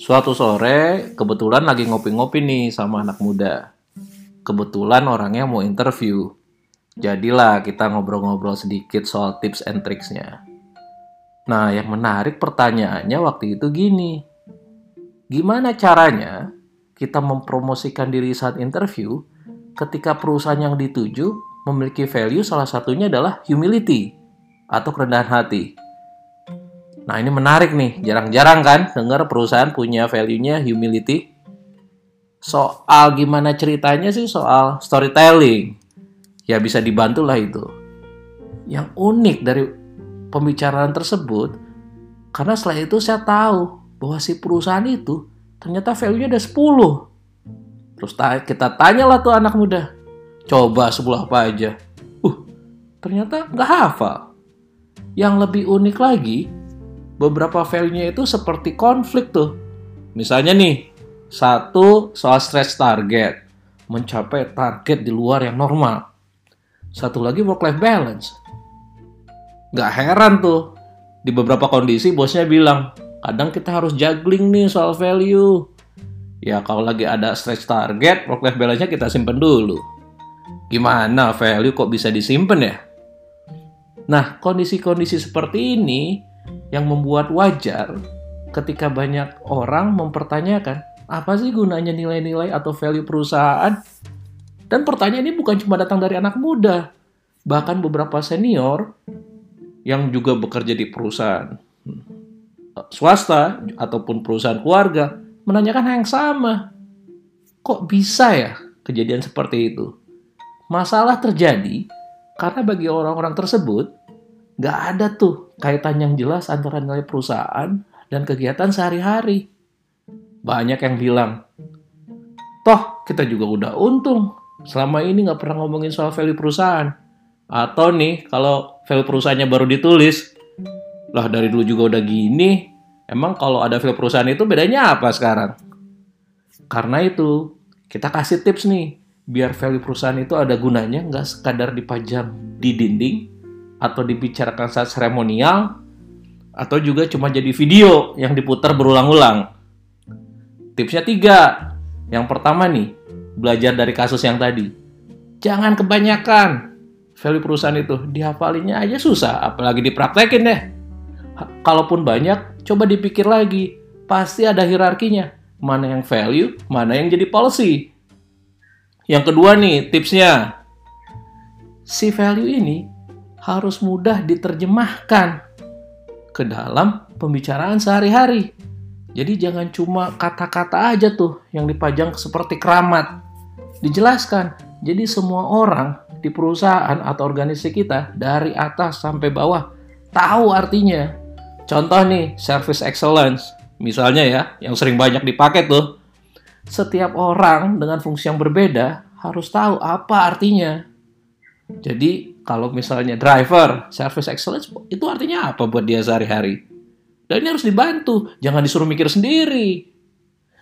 Suatu sore, kebetulan lagi ngopi-ngopi nih sama anak muda. Kebetulan orangnya mau interview. Jadilah kita ngobrol-ngobrol sedikit soal tips and tricksnya. Nah, yang menarik pertanyaannya waktu itu gini. Gimana caranya kita mempromosikan diri saat interview ketika perusahaan yang dituju memiliki value salah satunya adalah humility atau kerendahan hati. Nah ini menarik nih, jarang-jarang kan dengar perusahaan punya value-nya humility. Soal gimana ceritanya sih soal storytelling. Ya bisa dibantu lah itu. Yang unik dari pembicaraan tersebut, karena setelah itu saya tahu bahwa si perusahaan itu ternyata value-nya ada 10. Terus kita tanyalah tuh anak muda, coba sebelah apa aja. Uh, ternyata nggak hafal. Yang lebih unik lagi, beberapa value-nya itu seperti konflik tuh. Misalnya nih, satu soal stretch target, mencapai target di luar yang normal. Satu lagi work-life balance. Gak heran tuh, di beberapa kondisi bosnya bilang, kadang kita harus juggling nih soal value. Ya kalau lagi ada stretch target, work-life balance-nya kita simpen dulu. Gimana value kok bisa disimpan ya? Nah, kondisi-kondisi seperti ini yang membuat wajar ketika banyak orang mempertanyakan apa sih gunanya nilai-nilai atau value perusahaan. Dan pertanyaan ini bukan cuma datang dari anak muda, bahkan beberapa senior yang juga bekerja di perusahaan swasta ataupun perusahaan keluarga menanyakan hal yang sama. Kok bisa ya kejadian seperti itu? Masalah terjadi karena bagi orang-orang tersebut nggak ada tuh kaitan yang jelas antara nilai perusahaan dan kegiatan sehari-hari. Banyak yang bilang, toh kita juga udah untung selama ini nggak pernah ngomongin soal value perusahaan. Atau nih, kalau value perusahaannya baru ditulis, lah dari dulu juga udah gini, emang kalau ada value perusahaan itu bedanya apa sekarang? Karena itu, kita kasih tips nih, biar value perusahaan itu ada gunanya, nggak sekadar dipajang di dinding, atau dibicarakan saat seremonial atau juga cuma jadi video yang diputar berulang-ulang. Tipsnya tiga. Yang pertama nih, belajar dari kasus yang tadi. Jangan kebanyakan value perusahaan itu. Dihafalinya aja susah, apalagi dipraktekin deh. Kalaupun banyak, coba dipikir lagi. Pasti ada hierarkinya. Mana yang value, mana yang jadi policy. Yang kedua nih, tipsnya. Si value ini harus mudah diterjemahkan ke dalam pembicaraan sehari-hari. Jadi jangan cuma kata-kata aja tuh yang dipajang seperti keramat. Dijelaskan. Jadi semua orang di perusahaan atau organisasi kita dari atas sampai bawah tahu artinya. Contoh nih, service excellence. Misalnya ya, yang sering banyak dipakai tuh. Setiap orang dengan fungsi yang berbeda harus tahu apa artinya. Jadi kalau misalnya driver, service excellence, itu artinya apa buat dia sehari-hari? Dan ini harus dibantu, jangan disuruh mikir sendiri.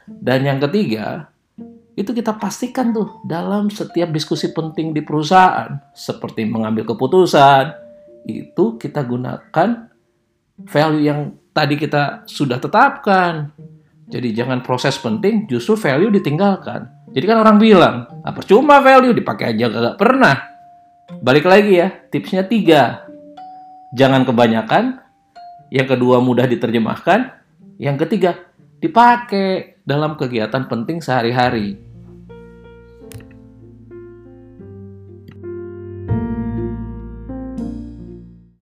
Dan yang ketiga, itu kita pastikan tuh dalam setiap diskusi penting di perusahaan, seperti mengambil keputusan, itu kita gunakan value yang tadi kita sudah tetapkan. Jadi jangan proses penting, justru value ditinggalkan. Jadi kan orang bilang, ah, percuma value dipakai aja gak pernah. Balik lagi ya, tipsnya tiga. Jangan kebanyakan. Yang kedua mudah diterjemahkan. Yang ketiga dipakai dalam kegiatan penting sehari-hari.